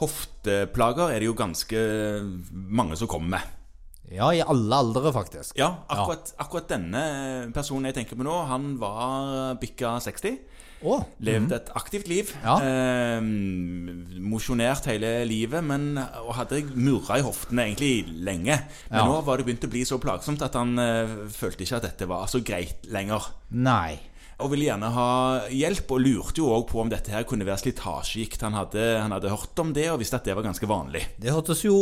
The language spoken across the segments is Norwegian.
hofteplager er det jo ganske mange som kommer med. Ja, i alle aldre, faktisk. Ja, akkurat, akkurat denne personen jeg tenker på nå, han var bikka 60. Oh, Levde et aktivt liv. Ja. Eh, Mosjonert hele livet, men og hadde murra i hoftene egentlig lenge. Men Ja. nå var det begynt å bli så plagsomt at han eh, følte ikke at dette var så greit lenger. Nei. Og ville gjerne ha hjelp, og lurte jo òg på om dette her kunne være slitasjegikt. Han han hadde hørt om det, og visste at det var ganske vanlig. Det hørtes jo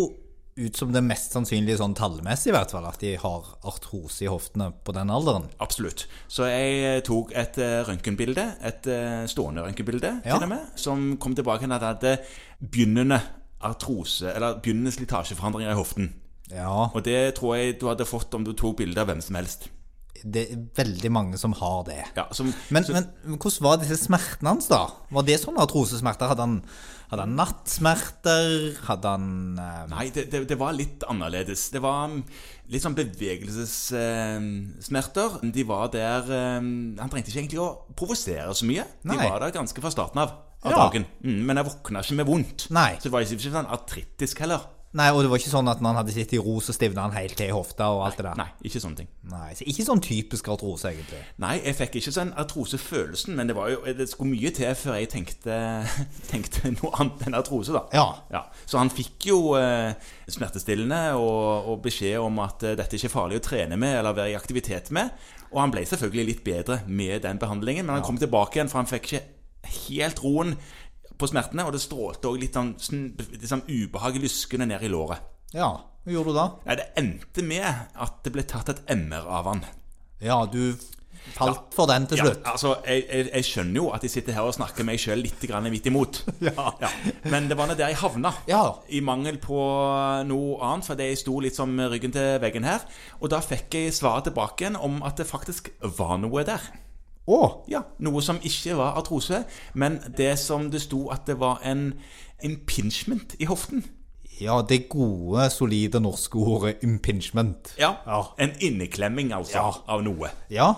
ut som det mest sannsynlige sånn tallmessig, i hvert fall, at de har artrose i hoftene på den alderen. Absolutt. Så jeg tok et eh, røntgenbilde, et eh, stående røntgenbilde, Ja. til og med, som kom tilbake til at jeg hadde begynnende artrose, eller begynnende slitasjeforandringer i hoften. Ja, Og det tror jeg du hadde fått om du tok bilde av hvem som helst. Det er veldig mange som har det. Ja, som, Men, så, men hvordan var disse smertene hans, da? Var det sånne artrosesmerter? Hadde han, hadde han nattsmerter? Hadde han eh, Nei, det, det, det var litt annerledes. Det var mm, litt sånn bevegelsessmerter. De var der eh, Han trengte ikke egentlig å provosere så mye. De var der ganske fra starten av. av Ja. dagen. Mm, men jeg våkna ikke med vondt. Nei. Så det var ikke sånn artrittisk heller. Nei, og det var ikke sånn at når han hadde sittet i ro, så stivna han helt til i hofta og alt det der? Nei, ikke sånne ting. Nei, så Ikke sånn typisk artrose, egentlig. Nei, jeg fikk ikke sånn artrosefølelsen, men det, var jo, det skulle mye til før jeg tenkte, tenkte noe annet enn artrose, da. Ja. Ja, Så han fikk jo eh, smertestillende og, og beskjed om at eh, dette ikke er farlig å trene med eller være i aktivitet med. Og han ble selvfølgelig litt bedre med den behandlingen, men han kom tilbake igjen, for han fikk ikke helt roen på smertene, og det strålte òg litt sånn, sånn, litt sånn ubehag lyskende ned i låret. Ja, hva gjorde du da? Ja, Det endte med at det ble tatt et MR av han. Ja, du falt for den til Ja, slutt. altså, jeg, jeg, jeg skjønner jo at jeg sitter her og snakker meg sjøl litt grann midt imot. Ja. Men det var nå der jeg havna. Ja. I mangel på noe annet, fordi jeg sto litt som ryggen til veggen her. Og da fikk jeg svaret tilbake igjen om at det faktisk var noe der. Å! Ja, Noe som ikke var artrose, men det som det sto at det var en impingement i hoften. Ja, det gode, solide norske ordet impingement. Ja, Ja. En inneklemming, altså, Ja. av noe. Ja.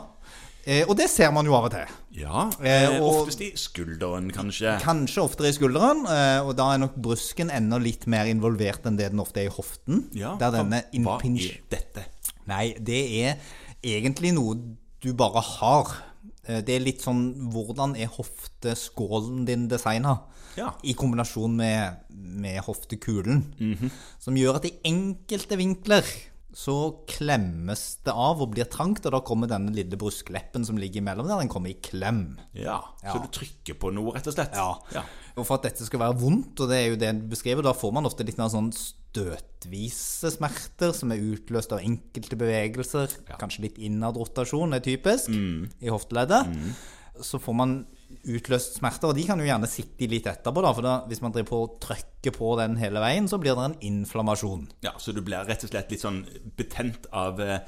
Eh, og det ser man jo av og til. Ja, Eh, eh, og- Oftest i skulderen, kanskje. Kanskje oftere i skulderen, eh, og da er nok brusken enda litt mer involvert enn det den ofte er i hoften. Ja, der denne hva- Hva er dette? Nei, det er egentlig noe du bare har. Eh, Det er litt sånn Hvordan er hofteskålen din designa? Ja. I kombinasjon med, med hoftekulen. Som gjør at i enkelte vinkler så klemmes det av og blir trangt, og da kommer denne lille bruskleppen som ligger imellom der, den kommer i klem. Ja, Så Ja. du trykker på noe, rett og slett? Ja. ja. Og for at dette skal være vondt, og det er jo det du beskriver, da får man ofte litt mer sånn støtvise smerter som er utløst av enkelte bevegelser. Kanskje litt innadrotasjon er typisk i hofteleddet. Så får man utløst smerter, og de kan jo gjerne sitte litt etterpå, da. For da, hvis man driver på og trykker på den hele veien, så blir det en inflammasjon. Ja, Så du blir rett og slett litt sånn betent av eh,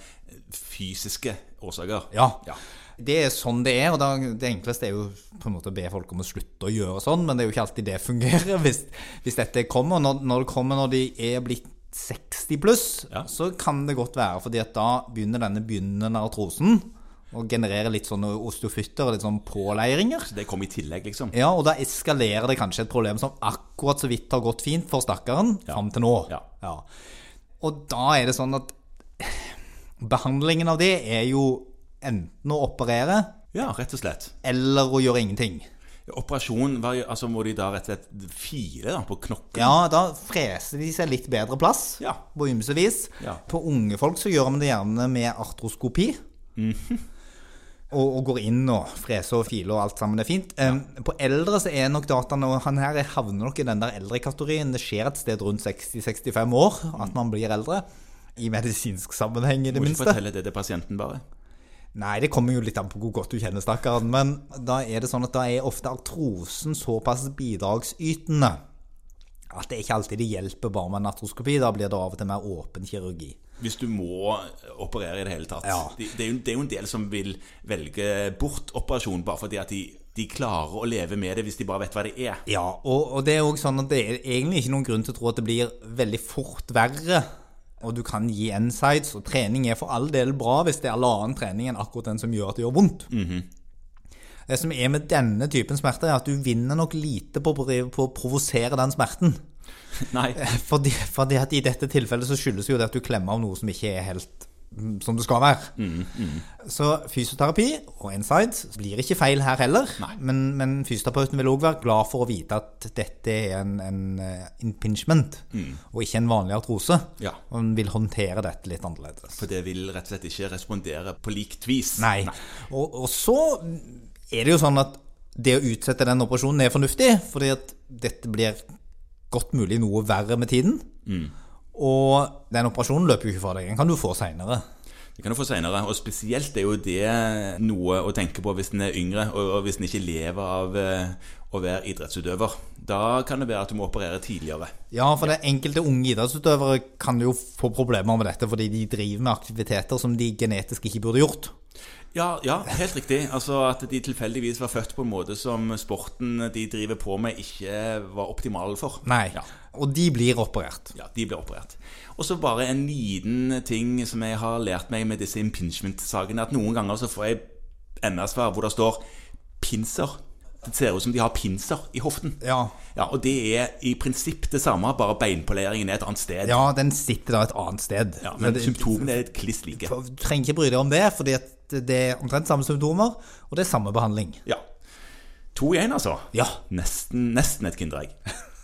fysiske årsaker? Ja. ja. Det er sånn det er, og da, det enkleste er jo på en måte å be folk om å slutte å gjøre sånn, men det er jo ikke alltid det fungerer hvis, hvis dette kommer. Når, når det kommer når de er blitt 60 pluss, Ja. så kan det godt være, fordi at da begynner denne begynnende artrosen å generere litt sånne osteofytter og litt sånn påleiringer. Så det kom i tillegg, liksom? Ja, og da eskalerer det kanskje et problem som akkurat så vidt har gått fint for stakkaren fram til nå. Ja. Og da er det sånn at behandlingen av det er jo enten å operere Ja, rett og slett. eller å gjøre ingenting. Operasjon, var altså må de da rett og slett file da, på knokken? Ja, da freser de seg litt bedre plass Ja. på ymse vis. Ja. På unge folk så gjør man det gjerne med artroskopi. Mhm. Og, og går inn og freser og filer og alt sammen er fint. Um, på eldre så er nok dataene Og han her havner nok i den der eldrekategorien. Det skjer et sted rundt 60-65 år at man blir eldre. I medisinsk sammenheng, i det Må ikke minste. fortelle det til pasienten, bare. Nei, det kommer jo litt an på hvor godt du kjenner stakkaren. Men da er det sånn at da er ofte artrosen såpass bidragsytende at det er ikke alltid det hjelper bare med en artroskopi. Da blir det av og til mer åpen kirurgi. Hvis du må operere i det hele tatt. Ja. Det, det, er jo, det er jo en del som vil velge bort operasjon bare fordi at de, de klarer å leve med det hvis de bare vet hva det er. Ja, og, og det er jo sånn at det er egentlig ikke noen grunn til å tro at det blir veldig fort verre. Og du kan gi insights, og trening er for all del bra hvis det er all annen trening enn akkurat den som gjør at det gjør vondt. Det som er med denne typen smerter, er at du vinner nok lite på, på å provosere den smerten. Nei. Fordi, fordi at i dette tilfellet så skyldes jo det at du klemmer av noe som ikke er helt mm, som det skal være. Mm, Så fysioterapi og inside blir ikke feil her heller. Men, men fysioterapeuten vil òg være glad for å vite at dette er en, en impingement, impingement, og ikke en vanlig artrose. Mm. Ja. Og han vil håndtere dette litt annerledes. For det vil rett og slett ikke respondere på likt vis. Nei. Og, og så er det jo sånn at det å utsette den operasjonen er fornuftig, fordi at dette blir godt mulig noe verre med tiden. Og den operasjonen løper jo ikke fra deg. Den kan du få seinere. Det kan du få senere, og spesielt er jo det noe å tenke på hvis en er yngre, og og hvis en ikke lever av eh, å være idrettsutøver. Da kan det være at du må operere tidligere. Ja, for det enkelte unge idrettsutøvere kan jo få problemer med dette fordi de driver med aktiviteter som de genetisk ikke burde gjort. Ja, ja, helt riktig. Altså At de tilfeldigvis var født på en måte som sporten de driver på med, ikke var optimal for. Nei. Ja, Og de blir operert. ja de blir operert. Og så bare en liten ting som jeg har lært meg med disse impingement-sakene, at noen ganger så får jeg MR-svar hvor det står 'pinser'. Det ser ut som de har pinser i hoften. Ja. Ja, Og det er i prinsipp det samme, bare beinpoleringen er et annet sted. ja, den sitter da et annet sted. Ja, men det- symptomene er kliss like. Du trenger ikke bry deg om det, fordi det er omtrent samme symptomer, og det er samme behandling. Ja. To i én, altså. Ja. Nesten, nesten et kinderegg.